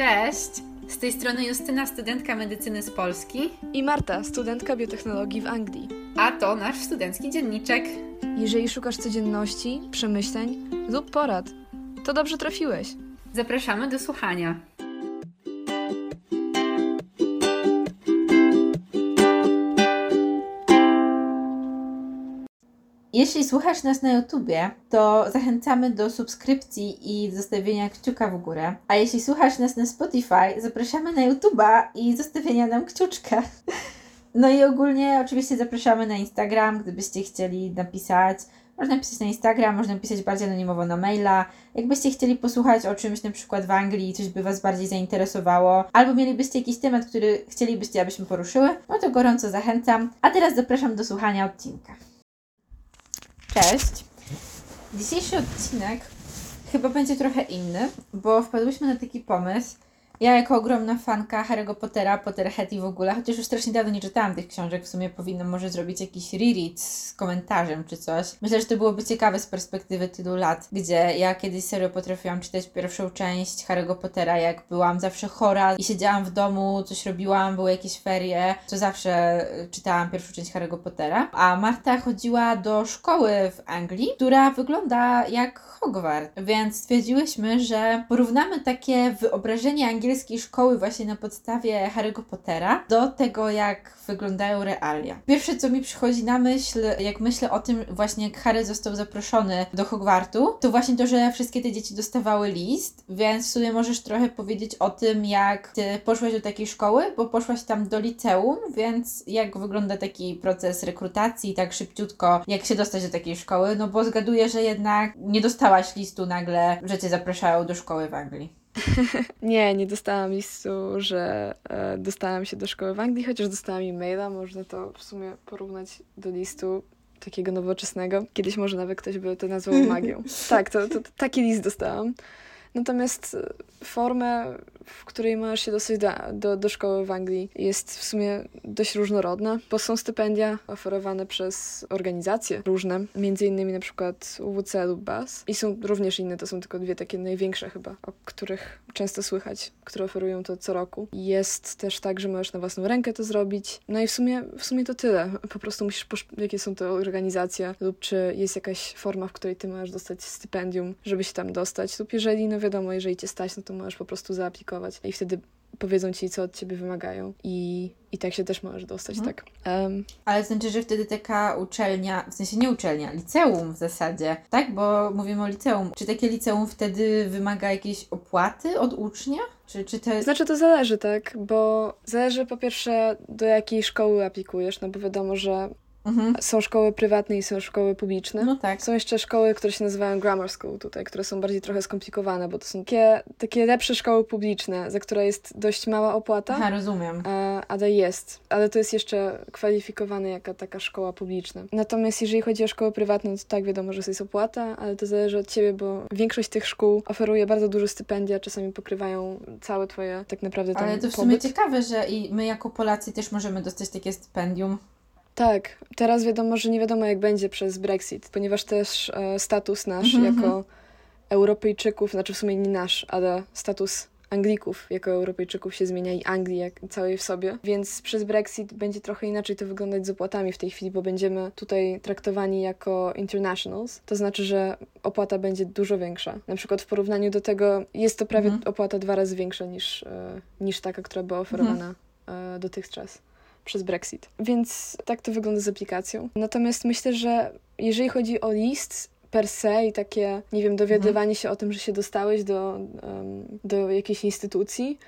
Cześć! Z tej strony Justyna, studentka medycyny z Polski, I Marta, studentka biotechnologii w Anglii. a to nasz studencki dzienniczek. Jeżeli szukasz codzienności, przemyśleń lub porad, to dobrze trafiłeś. Zapraszamy do słuchania. Jeśli słuchasz nas na YouTubie, to zachęcamy do subskrypcji i zostawienia kciuka w górę. A jeśli słuchasz nas na Spotify, zapraszamy na YouTuba i zostawienia nam kciuczka. No i ogólnie oczywiście zapraszamy na Instagram, gdybyście chcieli napisać. Można napisać na Instagram, można napisać bardziej anonimowo na maila. Jakbyście chcieli posłuchać o czymś na przykład w Anglii, coś by Was bardziej zainteresowało, albo mielibyście jakiś temat, który chcielibyście, abyśmy poruszyły, no to gorąco zachęcam. A teraz zapraszam do słuchania odcinka. Cześć! Dzisiejszy odcinek chyba będzie trochę inny, bo wpadłyśmy na taki pomysł. Ja jako ogromna fanka Harry'ego Pottera, Potterhead i w ogóle, chociaż już strasznie dawno nie czytałam tych książek, w sumie powinnam może zrobić jakiś reread z komentarzem czy coś. Myślę, że to byłoby ciekawe z perspektywy tylu lat, gdzie ja kiedyś serio potrafiłam czytać pierwszą część Harry'ego Pottera, jak byłam zawsze chora i siedziałam w domu, coś robiłam, były jakieś ferie, to zawsze y, czytałam pierwszą część Harry'ego Pottera. A Marta chodziła do szkoły w Anglii, która wygląda jak Hogwart, więc stwierdziłyśmy, że porównamy takie wyobrażenie angielskiej szkoły właśnie na podstawie Harry'ego Pottera do tego, jak wyglądają realia. Pierwsze, co mi przychodzi na myśl, jak myślę o tym właśnie, jak Harry został zaproszony do Hogwartu, to właśnie to, że wszystkie te dzieci dostawały list, więc w sumie możesz trochę powiedzieć o tym, jak ty poszłaś do takiej szkoły, bo poszłaś tam do liceum, więc jak wygląda taki proces rekrutacji, tak szybciutko, jak się dostać do takiej szkoły, no bo zgaduję, że jednak nie dostałaś listu nagle, że cię zapraszają do szkoły w Anglii. Nie, nie dostałam listu, że e, dostałam się do szkoły w Anglii, chociaż dostałam e-maila. Można to w sumie porównać do listu takiego nowoczesnego. Kiedyś może nawet ktoś by to nazwał magią. Tak, to, to, to taki list dostałam. Natomiast e, formę, w której możesz się dostać do, do, do szkoły w Anglii, jest w sumie dość różnorodna, bo są stypendia oferowane przez organizacje różne, między innymi na przykład UWC lub BAS. I są również inne, to są tylko dwie takie największe chyba, o których często słychać, które oferują to co roku. Jest też tak, że możesz na własną rękę to zrobić. No i w sumie, w sumie to tyle. Po prostu musisz, jakie są to organizacje lub czy jest jakaś forma, w której ty możesz dostać stypendium, żeby się tam dostać. Lub jeżeli, no wiadomo, jeżeli cię stać, no to możesz po prostu zaaplikować i wtedy powiedzą ci, co od ciebie wymagają i, i tak się też możesz dostać, Mhm. tak. Em, Ale to znaczy, że wtedy taka uczelnia, w sensie nie uczelnia, liceum w zasadzie, tak? Bo mówimy o liceum. Czy takie liceum wtedy wymaga jakiejś opłaty od ucznia? Czy, czy to. Znaczy to zależy, tak, bo zależy po pierwsze do jakiej szkoły aplikujesz, no bo wiadomo, że Mhm. są szkoły prywatne i są szkoły publiczne. No tak. Są jeszcze szkoły, które się nazywają grammar school tutaj, które są bardziej trochę skomplikowane, bo to są takie, takie lepsze szkoły publiczne, za które jest dość mała opłata. Aha, rozumiem. Ale jest, ale to jest jeszcze kwalifikowane jako taka szkoła publiczna. Natomiast jeżeli chodzi o szkołę prywatną, to tak wiadomo, że to jest opłata, ale to zależy od ciebie, bo większość tych szkół oferuje bardzo duże stypendia, czasami pokrywają całe twoje tak naprawdę tam Ale to w sumie pobyt. ciekawe, że i my jako Polacy też możemy dostać takie stypendium. Tak, teraz wiadomo, że nie wiadomo jak będzie przez Brexit, ponieważ też e, status nasz Mhm, jako Europejczyków, znaczy w sumie nie nasz, ale status Anglików jako Europejczyków się zmienia i Anglii jak całej w sobie, więc przez Brexit będzie trochę inaczej to wyglądać z opłatami w tej chwili, bo będziemy tutaj traktowani jako internationals, to znaczy, że opłata będzie dużo większa. Na przykład w porównaniu do tego jest to prawie Mhm. opłata dwa razy większa niż, e, niż taka, która była oferowana e, dotychczas przez Brexit. Więc tak to wygląda z aplikacją. Natomiast myślę, że jeżeli chodzi o list per se i takie, nie wiem, dowiadywanie się o tym, że się dostałeś do, em, do jakiejś instytucji,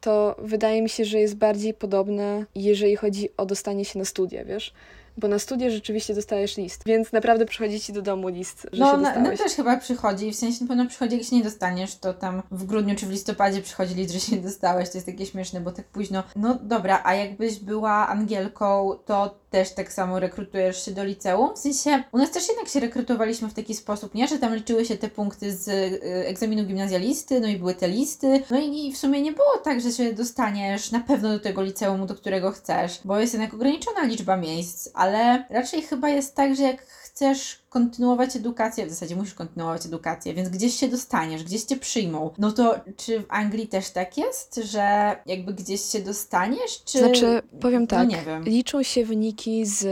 to wydaje mi się, że jest bardziej podobne, jeżeli chodzi o dostanie się na studia, wiesz? Bo na studia rzeczywiście dostajesz list, więc naprawdę przychodzi ci do domu list, że No, się dostałeś. no też chyba przychodzi, w sensie na pewno przychodzi, jak się nie dostaniesz, to tam w grudniu czy w listopadzie przychodzi list, że się nie dostałeś, to jest takie śmieszne, bo tak późno. No dobra, a jakbyś była Angielką, to też tak samo rekrutujesz się do liceum? W sensie, u nas też jednak się rekrutowaliśmy w taki sposób, nie? Że tam liczyły się te punkty z y, egzaminu gimnazjalisty, no i były te listy, no i, i w sumie nie było tak, że się dostaniesz na pewno do tego liceum, do którego chcesz, bo jest jednak ograniczona liczba miejsc, ale raczej chyba jest tak, że jak chcesz kontynuować edukację, w zasadzie musisz kontynuować edukację, więc gdzieś się dostaniesz, gdzieś cię przyjmą. No to czy w Anglii też tak jest, że jakby gdzieś się dostaniesz, czy... Znaczy, powiem No tak, nie wiem. liczą się wyniki z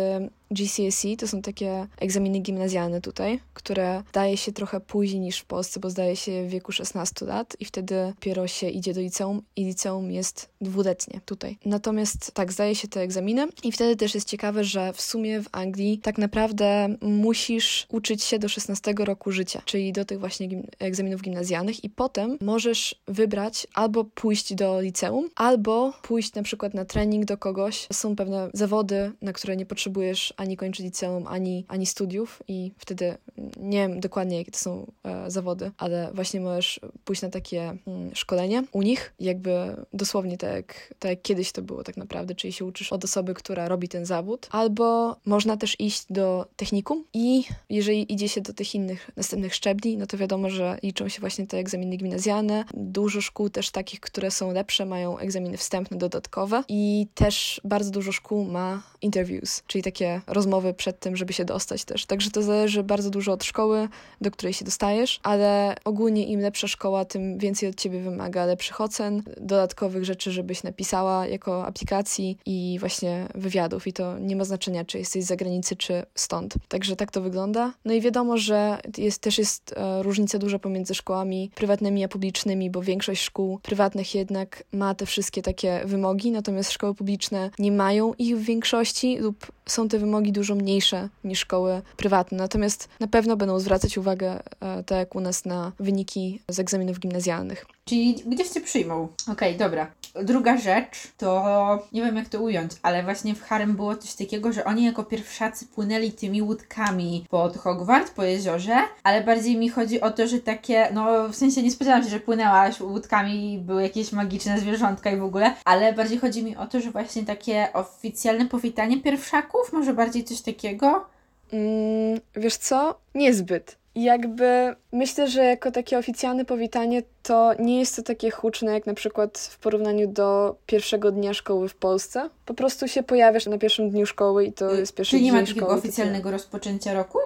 GCSE, to są takie egzaminy gimnazjalne tutaj, które daje się trochę później niż w Polsce, bo zdaje się w wieku 16 lat i wtedy dopiero się idzie do liceum i liceum jest dwuletnie tutaj. Natomiast tak, zdaje się te egzaminy i wtedy też jest ciekawe, że w sumie w Anglii tak naprawdę musisz uczyć się do 16 roku życia, czyli do tych właśnie gim- egzaminów gimnazjalnych i potem możesz wybrać albo pójść do liceum, albo pójść na przykład na trening do kogoś. Są pewne zawody, na które nie potrzebujesz ani kończyć liceum, ani, ani studiów i wtedy nie wiem dokładnie jakie to są e, zawody, ale właśnie możesz pójść na takie mm, szkolenie u nich, jakby dosłownie tak jak, tak jak kiedyś to było tak naprawdę, czyli się uczysz od osoby, która robi ten zawód, albo można też iść do technikum i jeżeli idzie się do tych innych następnych szczebli, no to wiadomo, że liczą się właśnie te egzaminy gimnazjalne. Dużo szkół też takich, które są lepsze, mają egzaminy wstępne, dodatkowe i też bardzo dużo szkół ma interviews, czyli takie rozmowy przed tym, żeby się dostać też. Także to zależy bardzo dużo od szkoły, do której się dostajesz, ale ogólnie im lepsza szkoła, tym więcej od ciebie wymaga lepszych ocen, dodatkowych rzeczy, żebyś napisała jako aplikacji i właśnie wywiadów i to nie ma znaczenia, czy jesteś z zagranicy, czy stąd. Także tak to wygląda. No i wiadomo, że jest, też jest e, różnica duża pomiędzy szkołami prywatnymi a publicznymi, bo większość szkół prywatnych jednak ma te wszystkie takie wymogi, natomiast szkoły publiczne nie mają ich w większości lub są te wymogi dużo mniejsze niż szkoły prywatne. Natomiast na pewno będą zwracać uwagę, e, tak jak u nas, na wyniki z egzaminów gimnazjalnych. Czyli gdzieś cię przyjmą. Okej, dobra. Druga rzecz to nie wiem jak to ująć, ale właśnie w Harem było coś takiego, że oni jako pierwszacy płynęli tymi łódkami pod Hogwart, po jeziorze, ale bardziej mi chodzi o to, że takie, no w sensie nie spodziewałam się, że płynęłaś łódkami i były jakieś magiczne zwierzątka i w ogóle, ale bardziej chodzi mi o to, że właśnie takie oficjalne powitanie pierwszaków, może bardziej coś takiego. Mm, wiesz co? Niezbyt. Jakby myślę, że jako takie oficjalne powitanie to nie jest to takie huczne jak na przykład w porównaniu do pierwszego dnia szkoły w Polsce. Po prostu się pojawiasz na pierwszym dniu szkoły i to jest pierwszy Czy nie dzień ma takiego szkoły. oficjalnego rozpoczęcia roku?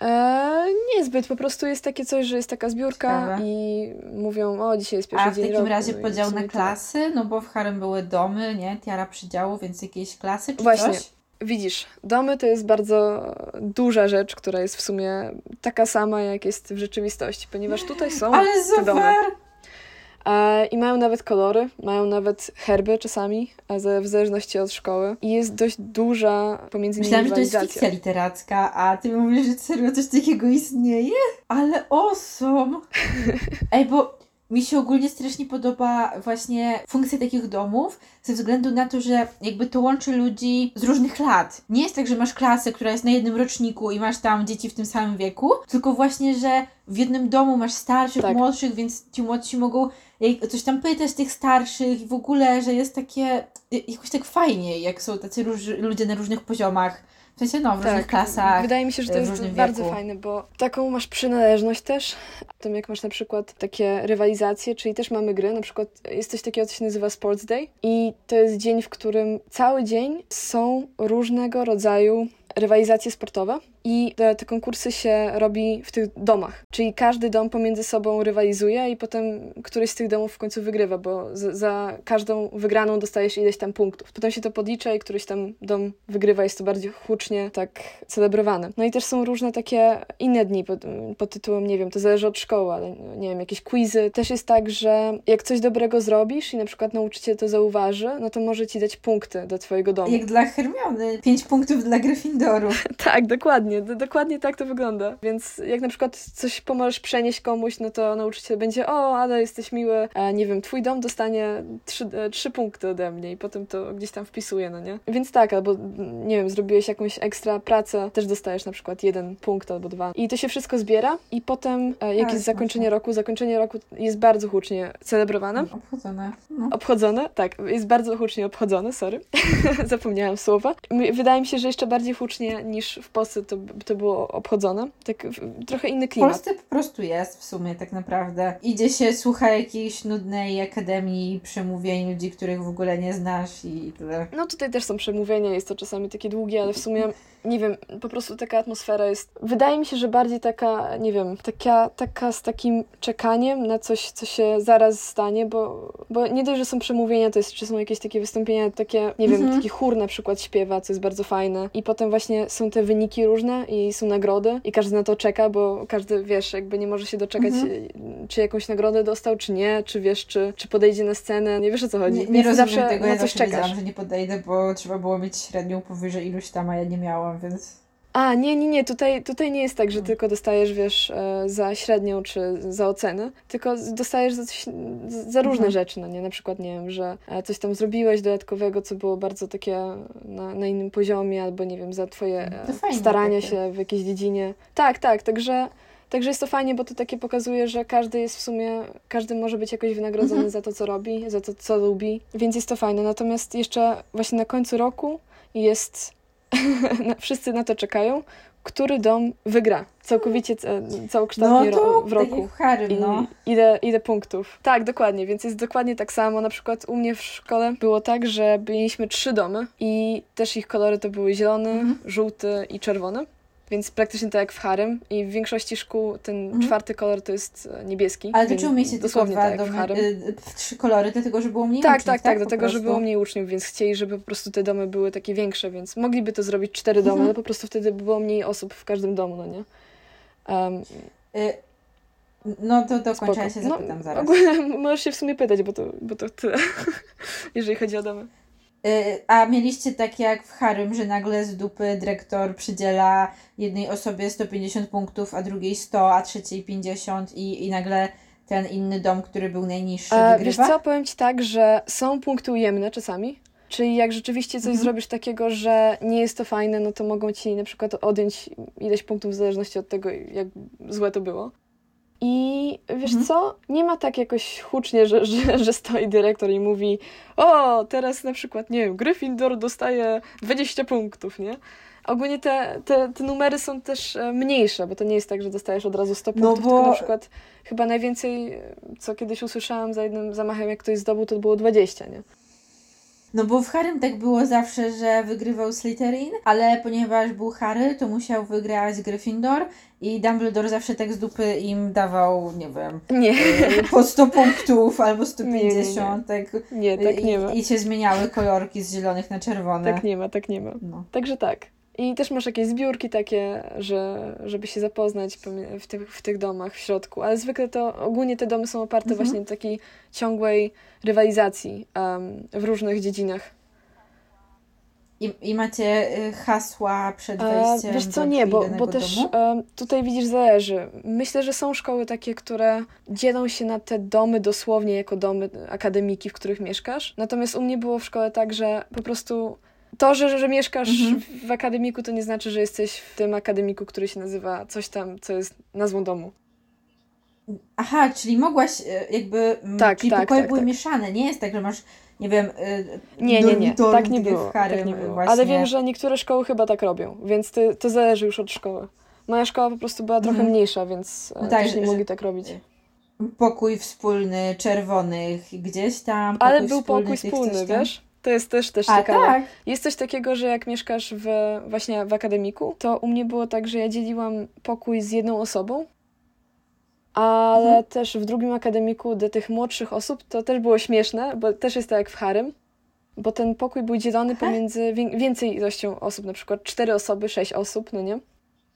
Eee, niezbyt, po prostu jest takie coś, że jest taka zbiórka Ciekawe. i mówią, o dzisiaj jest pierwszy A w dzień takim roku. razie no podział na klasy, no bo w Harem były domy, nie? Tiara przydziału, więc jakieś klasy czy Właśnie. coś? Widzisz, domy to jest bardzo duża rzecz, która jest w sumie taka sama, jak jest w rzeczywistości, ponieważ tutaj są Ale te domy. super! I mają nawet kolory, mają nawet herby czasami, w zależności od szkoły. I jest dość duża pomiędzy nimi Myślałam, że to jest fikcja literacka, a ty mówisz, że serio coś takiego istnieje? Ale awesome! Ej, bo mi się ogólnie strasznie podoba właśnie funkcja takich domów, ze względu na to, że jakby to łączy ludzi z różnych lat. Nie jest tak, że masz klasę, która jest na jednym roczniku i masz tam dzieci w tym samym wieku, tylko właśnie, że w jednym domu masz starszych, Tak. młodszych, więc ci młodsi mogą coś tam pytać tych starszych i w ogóle, że jest takie jakoś tak fajnie, jak są tacy ludzie na różnych poziomach. W sensie, no, w różnych Tak, klasach. Wydaje mi się, że to w jest bardzo wieku. fajne, bo taką masz przynależność też. Tym jak masz na przykład takie rywalizacje, czyli też mamy gry, na przykład jest coś takiego, co się nazywa Sports Day i to jest dzień, w którym cały dzień są różnego rodzaju rywalizacje sportowe i te, te konkursy się robi w tych domach. Czyli każdy dom pomiędzy sobą rywalizuje i potem któryś z tych domów w końcu wygrywa, bo z, za każdą wygraną dostajesz ileś tam punktów. Potem się to podlicza i któryś tam dom wygrywa, jest to bardziej hucznie tak celebrowane. No i też są różne takie inne dni pod, pod tytułem, nie wiem, to zależy od szkoły, ale nie wiem, jakieś quizy. Też jest tak, że jak coś dobrego zrobisz i na przykład nauczyciel to zauważy, no to może ci dać punkty do twojego domu. Jak dla Hermiony. Pięć punktów dla Gryffindoru. Tak, dokładnie, d- dokładnie tak to wygląda. Więc jak na przykład coś pomożesz przenieść komuś, no to nauczyciel będzie, o, ale jesteś miły, e, nie wiem, twój dom dostanie trzy, e, trzy punkty ode mnie i potem to gdzieś tam wpisuje, no nie? Więc tak, albo nie wiem, zrobiłeś jakąś ekstra pracę, też dostajesz na przykład jeden punkt albo dwa. I to się wszystko zbiera i potem, e, jak Ale jest zakończenie roku, zakończenie roku jest bardzo hucznie celebrowane. Obchodzone. No. Obchodzone, tak, jest bardzo hucznie obchodzone, sorry, zapomniałam słowa. Wydaje mi się, że jeszcze bardziej hucznie niż w Polsce to, to było obchodzone. Tak w- trochę inny W klimat. Polsce po prostu jest w sumie tak naprawdę. Idzie się, słucha jakiejś nudnej akademii przemówień ludzi, których w ogóle nie znasz i tyle. No tutaj też są przemówienia, jest to czasami takie długie, ale w sumie nie wiem, po prostu taka atmosfera jest. Wydaje mi się, że bardziej taka, nie wiem, taka, taka z takim czekaniem na coś, co się zaraz stanie, bo, bo nie dość, że są przemówienia, to jest, czy są jakieś takie wystąpienia, takie, nie wiem, Mhm. taki chór na przykład śpiewa, co jest bardzo fajne. I potem właśnie są te wyniki różne i są nagrody i każdy na to czeka, bo każdy, wiesz, jakby nie może się doczekać, Mhm. y, czy jakąś nagrodę dostał, czy nie, czy wiesz, czy, czy podejdzie na scenę. Nie wiesz o co chodzi. Nie, nie Więc rozumiem zawsze tego, na ja coś czekasz. że nie podejdę, bo trzeba było mieć średnią powyżej iluś tam, a ja nie miałam, więc... A, nie, nie, nie, tutaj, tutaj nie jest tak, że Mm. tylko dostajesz, wiesz, e, za średnią czy za ocenę, tylko dostajesz za, coś, za różne Mhm. rzeczy, no nie, na przykład, nie wiem, że e, coś tam zrobiłeś dodatkowego, co było bardzo takie na, na innym poziomie, albo nie wiem, za twoje e, fajne starania takie. się w jakiejś dziedzinie. Tak, tak, także... Także jest to fajnie, bo to takie pokazuje, że każdy jest w sumie, każdy może być jakoś wynagrodzony Mhm. za to, co robi, za to, co lubi, więc jest to fajne. Natomiast jeszcze właśnie na końcu roku jest, wszyscy na to czekają, który dom wygra całkowicie, e, No całokształtnie to w roku. w Harrym, I no. ile, ile punktów. Tak, dokładnie, więc jest dokładnie tak samo. Na przykład u mnie w szkole było tak, że mieliśmy trzy domy i też ich kolory to były zielony, Mhm. żółty i czerwony. Więc praktycznie tak jak w Harem. I w większości szkół ten Mhm. czwarty kolor to jest e, niebieski. Ale to czemu mieliście tylko dosłownie dwa tak w domy, Harem. y, y, trzy kolory, dlatego, że było mniej Tak, uczniów, tak, tak, Po dlatego, że było mniej uczniów, więc chcieli, żeby po prostu te domy były takie większe, więc mogliby to zrobić cztery domy, Mhm. ale po prostu wtedy by było mniej osób w każdym domu, no nie? Um, Y, No to do spoko. końca ja się No, zapytam zaraz. ogólnie możesz się w sumie pytać, bo to, bo to tyle, jeżeli chodzi o domy. Y, A mieliście tak jak w Harrym, że nagle z dupy dyrektor przydziela jednej osobie 150 punktów, a drugiej 100, a trzeciej 50 i, i nagle ten inny dom, który był najniższy, A, wiesz wygrywa? co, powiem Ci tak, że są punkty ujemne czasami, czyli jak rzeczywiście coś Mhm. zrobisz takiego, że nie jest to fajne, no to mogą Ci na przykład odjąć ileś punktów w zależności od tego, jak złe to było. I wiesz Mhm. co? Nie ma tak jakoś hucznie, że, że, że stoi dyrektor i mówi o, teraz na przykład, nie wiem, Gryffindor dostaje 20 punktów, nie? Ogólnie te, te, te numery są też e, mniejsze, bo to nie jest tak, że dostajesz od razu 100 No punktów, bo- tylko na przykład chyba najwięcej, co kiedyś usłyszałam za jednym zamachem, jak ktoś zdobył, to było 20, nie? No bo w Harrym tak było zawsze, że wygrywał Slytherin, ale ponieważ był Harry, to musiał wygrać Gryffindor i Dumbledore zawsze tak z dupy im dawał, nie wiem, Nie, y, po 100 punktów albo Nie, nie, 150, tak, nie, tak nie ma. i, i się zmieniały kolorki z zielonych na czerwone. Tak nie ma, tak nie ma. No. Także tak. I też masz jakieś zbiórki takie, że, żeby się zapoznać w tych, w tych domach w środku, ale zwykle to ogólnie te domy są oparte Mhm. właśnie na takiej ciągłej rywalizacji em, w różnych dziedzinach. I, I macie y, hasła przed A, wejściem wiesz co, nie, bo, bo też domu? tutaj widzisz, zależy. Myślę, że są szkoły takie, które dzielą się na te domy dosłownie jako domy akademiki, w których mieszkasz. Natomiast u mnie było w szkole tak, że po prostu to, że, że mieszkasz Mhm. w akademiku, to nie znaczy, że jesteś w tym akademiku, który się nazywa coś tam, co jest nazwą domu. Aha, czyli mogłaś y, jakby. mm, Tak, czyli tak, pokoje tak, były tak. mieszane. Nie jest tak, że masz, nie wiem. Y, Nie, nie, nie, tak nie było. W Harrym, Tak nie było. Właśnie. Ale wiem, że niektóre szkoły chyba tak robią, więc ty, to zależy już od szkoły. Moja szkoła po prostu była trochę Mhm. mniejsza, więc No e, tak, też nie mogli tak robić. Pokój wspólny czerwonych gdzieś tam. Ale był wspólny pokój wspólny, wiesz? To jest też, też A ciekawe. tak. Jest coś takiego, że jak mieszkasz w, właśnie w akademiku, to u mnie było tak, że ja dzieliłam pokój z jedną osobą, ale Mhm. też w drugim akademiku do tych młodszych osób to też było śmieszne, bo też jest tak jak w Harem, bo ten pokój był dzielony Aha. pomiędzy wię- więcej ilością osób, na przykład cztery osoby, sześć osób, no nie?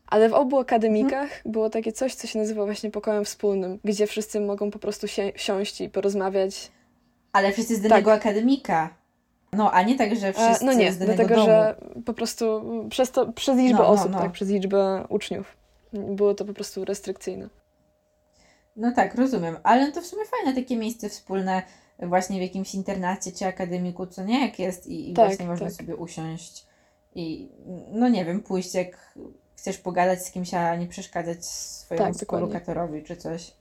Ale w obu akademikach Mhm. było takie coś, co się nazywa właśnie pokojem wspólnym, gdzie wszyscy mogą po prostu się, siąść i porozmawiać. Ale wszyscy z danego akademika. No, a nie tak, że E, wszyscy No nie, z dlatego domu. że po prostu przez, to, przez liczbę No, no, osób, no. tak, przez liczbę uczniów. Było to po prostu restrykcyjne. No tak, rozumiem. Ale to w sumie fajne takie miejsce wspólne właśnie w jakimś internacie czy akademiku, co nie, jak jest i, i Tak, właśnie można tak. sobie usiąść i no nie wiem, pójść jak chcesz pogadać z kimś, a nie przeszkadzać swojemu Tak, współlokatorowi czy coś.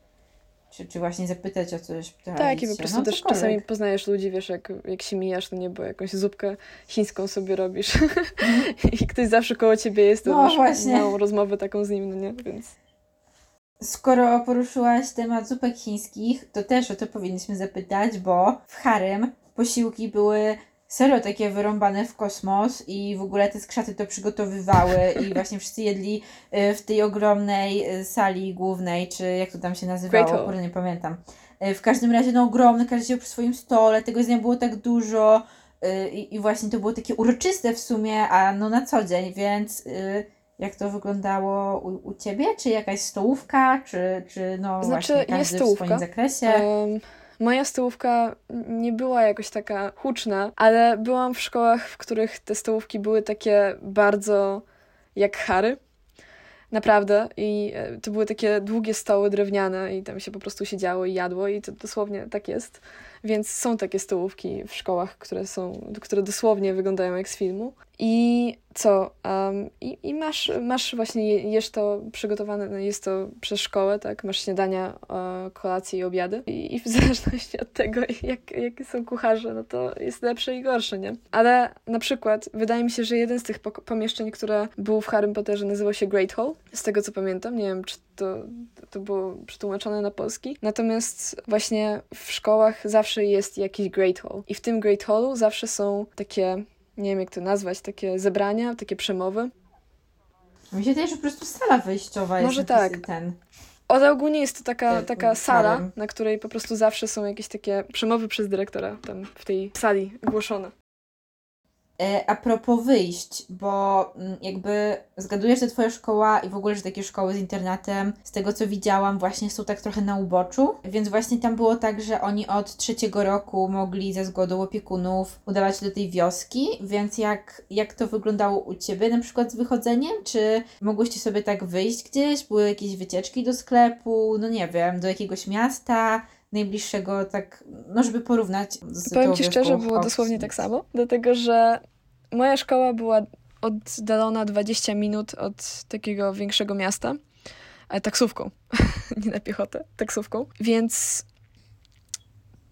Czy, czy właśnie zapytać o coś. Tak, i po prostu no, też cokolwiek. czasami poznajesz ludzi, wiesz, jak, jak się mijasz, to nie, bo jakąś zupkę chińską sobie robisz i ktoś zawsze koło ciebie jest, to No masz właśnie. małą rozmowę taką z nim, no nie? Więc Skoro poruszyłaś temat zupek chińskich, to też o to powinniśmy zapytać, bo w Harem posiłki były serio takie wyrąbane w kosmos i w ogóle te skrzaty to przygotowywały i właśnie wszyscy jedli y, w tej ogromnej y, sali głównej, czy jak to tam się nazywało, kurde nie pamiętam. Y, W każdym razie no ogromny, każdy siedział przy swoim stole, tego jedzenia było tak dużo i, i właśnie to było takie uroczyste w sumie, a no na co dzień, więc jak to wyglądało u, u Ciebie? Czy jakaś stołówka, czy, czy no Znaczy, właśnie każdy w swoim zakresie? Em, moja stołówka nie była jakoś taka huczna, ale byłam w szkołach, w których te stołówki były takie bardzo jak Harry. Naprawdę. I e, to były takie długie stoły drewniane i tam się po prostu siedziało i jadło i to dosłownie tak jest. Więc są takie stołówki w szkołach, które są, które dosłownie wyglądają jak z filmu. I co? Um, i, I masz, masz właśnie, je- jesz to przygotowane, no jest to przez szkołę, tak? Masz śniadania, e, kolacje i obiady. I, I w zależności od tego, jak, jakie są kucharze, no to jest lepsze i gorsze, nie? Ale na przykład wydaje mi się, że jeden z tych pomieszczeń, które był w Harrym Potterze, nazywał się Great Hall. Z tego co pamiętam, nie wiem, czy to, to było przetłumaczone na polski. Natomiast właśnie w szkołach zawsze jest jakiś Great Hall. I w tym Great Hallu zawsze są takie, nie wiem jak to nazwać, takie zebrania, takie przemowy. Mi się wydaje, że po prostu sala wyjściowa jest Może tak. ten. Ale ogólnie jest to taka, Jak taka w sala, na której po prostu zawsze są jakieś takie przemowy przez dyrektora tam w tej sali głoszone. E, A propos wyjść, bo mm, jakby zgaduję, że twoja szkoła i w ogóle, że takie szkoły z internatem, z tego co widziałam, właśnie są tak trochę na uboczu, więc właśnie tam było tak, że oni od trzeciego roku mogli ze zgodą opiekunów udawać się do tej wioski, więc jak, jak to wyglądało u Ciebie na przykład z wychodzeniem? Czy mogłyście sobie tak wyjść gdzieś? Były jakieś wycieczki do sklepu? No nie wiem, do jakiegoś miasta? Najbliższego, tak, no żeby porównać z Powiem ci szczerze, było dosłownie tak samo, dlatego że moja szkoła była oddalona 20 minut od takiego większego miasta, ale taksówką, nie na piechotę, taksówką, więc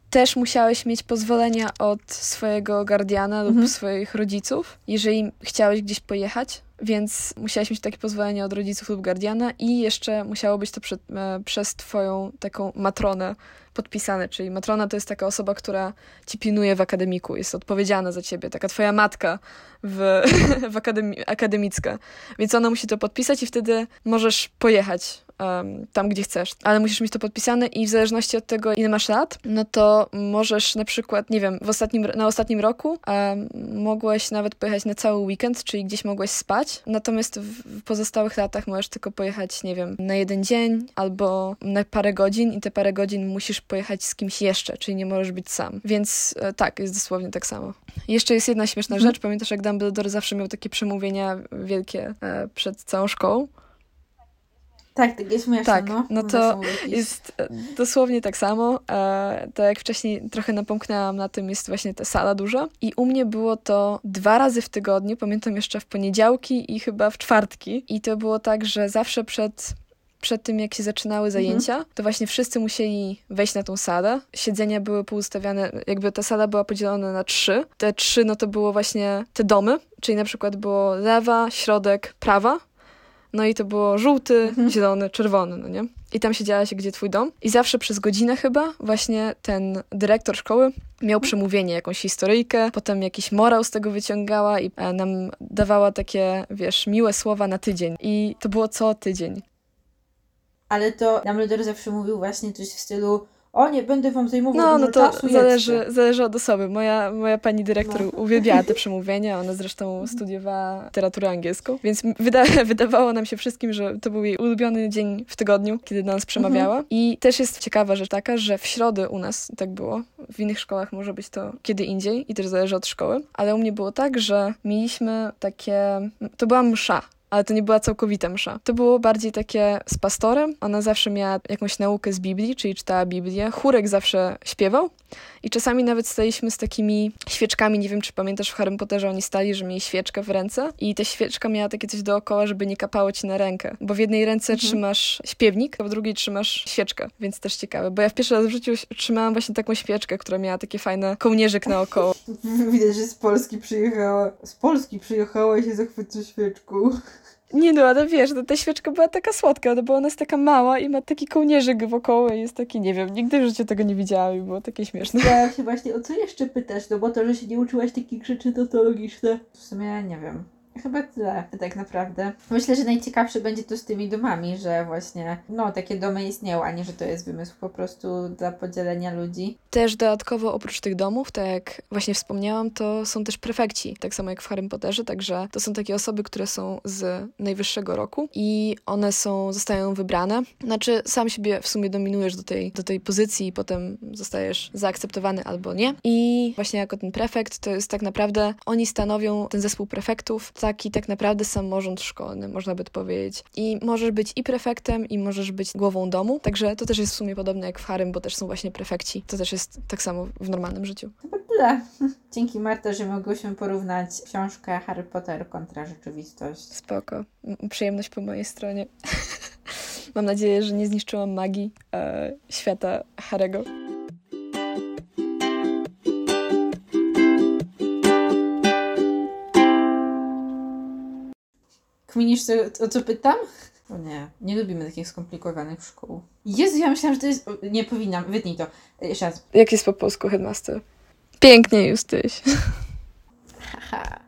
też musiałeś mieć pozwolenia od swojego guardiana lub Mhm. swoich rodziców, jeżeli chciałeś gdzieś pojechać, więc musiałeś mieć takie pozwolenie od rodziców lub guardiana i jeszcze musiało być to przed, e, przez twoją taką matronę podpisane, czyli matrona to jest taka osoba, która ci pilnuje w akademiku, jest odpowiedzialna za ciebie, taka twoja matka w, w akademi, akademicka. Więc ona musi to podpisać i wtedy możesz pojechać em, tam, gdzie chcesz. Ale musisz mieć to podpisane i w zależności od tego, ile masz lat, no to możesz na przykład, nie wiem, w ostatnim, na ostatnim roku em, mogłeś nawet pojechać na cały weekend, czyli gdzieś mogłeś spać, natomiast w, w pozostałych latach możesz tylko pojechać, nie wiem, na jeden dzień albo na parę godzin i te parę godzin musisz pojechać z kimś jeszcze, czyli nie możesz być sam. Więc e, tak, jest dosłownie tak samo. Jeszcze jest jedna śmieszna Mhm. rzecz. Pamiętasz, jak Dumbledore zawsze miał takie przemówienia wielkie e, przed całą szkołą? Tak, tak jest śmieszne, Tak, no. no to Jest e, dosłownie tak samo. E, tak jak wcześniej trochę napomknęłam na tym, jest właśnie ta sala duża. I u mnie było to dwa razy w tygodniu. Pamiętam jeszcze w poniedziałki i chyba w czwartki. I to było tak, że zawsze przed przed tym, jak się zaczynały zajęcia, to właśnie wszyscy musieli wejść na tą salę. Siedzenia były poustawiane, jakby ta sala była podzielona na trzy. Te trzy, no to było właśnie te domy, czyli na przykład było lewa, środek, prawa. No i to było żółty, Mhm. zielony, czerwony, no nie? I tam siedziała się, gdzie twój dom. I zawsze przez godzinę chyba właśnie ten dyrektor szkoły miał przemówienie, jakąś historyjkę, potem jakiś morał z tego wyciągała i e, nam dawała takie, wiesz, miłe słowa na tydzień. I to było co tydzień. Ale to Dumbledore zawsze mówił właśnie coś w stylu o, nie będę wam zajmował No, no to czasu, zależy, zależy od osoby. Moja, moja pani dyrektor No. uwielbiała te przemówienia, ona zresztą studiowała literaturę angielską, więc wyda wydawało nam się wszystkim, że to był jej ulubiony dzień w tygodniu, kiedy do nas przemawiała. I też jest ciekawa rzecz taka, że w środę u nas tak było, w innych szkołach może być to kiedy indziej i też zależy od szkoły, ale u mnie było tak, że mieliśmy takie, to była msza, ale to nie była całkowita msza. To było bardziej takie z pastorem. Ona zawsze miała jakąś naukę z Biblii, czyli czytała Biblię. Chórek zawsze śpiewał. I czasami nawet staliśmy z takimi świeczkami. Nie wiem, czy pamiętasz w Harrym Potterze oni stali, że mieli świeczkę w ręce i ta świeczka miała takie coś dookoła, żeby nie kapało ci na rękę. Bo w jednej ręce Mhm. trzymasz śpiewnik, a w drugiej trzymasz świeczkę, więc też ciekawe. Bo ja w pierwszy raz w życiu trzymałam właśnie taką świeczkę, która miała takie fajne kołnierzyk naokoło. Widać, że z Polski przyjechała. Z Polski przyjechała i się zachwyca świeczką. Nie no, ale wiesz, no, ta świeczka była taka słodka, no bo ona jest taka mała i ma taki kołnierzyk wokoło i jest taki, nie wiem, nigdy w życiu tego nie widziałam i było takie śmieszne. Ja się właśnie o co jeszcze pytasz, no bo to, że się nie uczyłaś takich rzeczy, to to logiczne. W sumie nie wiem. Chyba tyle, tak naprawdę. Myślę, że najciekawsze będzie to z tymi domami, że właśnie, no, takie domy istnieją, a nie, że to jest wymysł po prostu dla podzielenia ludzi. Też dodatkowo oprócz tych domów, tak jak właśnie wspomniałam, to są też prefekci, tak samo jak w Harrym Potterze, także to są takie osoby, które są z najwyższego roku i one są, zostają wybrane. Znaczy, sam siebie w sumie dominujesz do tej, do tej pozycji i potem zostajesz zaakceptowany albo nie. I właśnie jako ten prefekt, to jest tak naprawdę, oni stanowią ten zespół prefektów, taki tak naprawdę samorząd szkolny, można by to powiedzieć. I możesz być i prefektem, i możesz być głową domu, także to też jest w sumie podobne jak w Harrym, bo też są właśnie prefekci. To też jest tak samo w normalnym życiu. Chyba tyle. Dzięki Marta, że mogłyśmy porównać książkę Harry Potter kontra rzeczywistość. Spoko. Przyjemność po mojej stronie. Mam nadzieję, że nie zniszczyłam magii e, świata Harego. Kminisz, co, o co pytam? O nie, nie lubimy takich skomplikowanych szkół. Jezu, ja myślałam, że to jest... Nie powinnam, wytnij to. E, jeszcze raz. Jak jest po polsku headmaster? Pięknie, Justyś. Haha.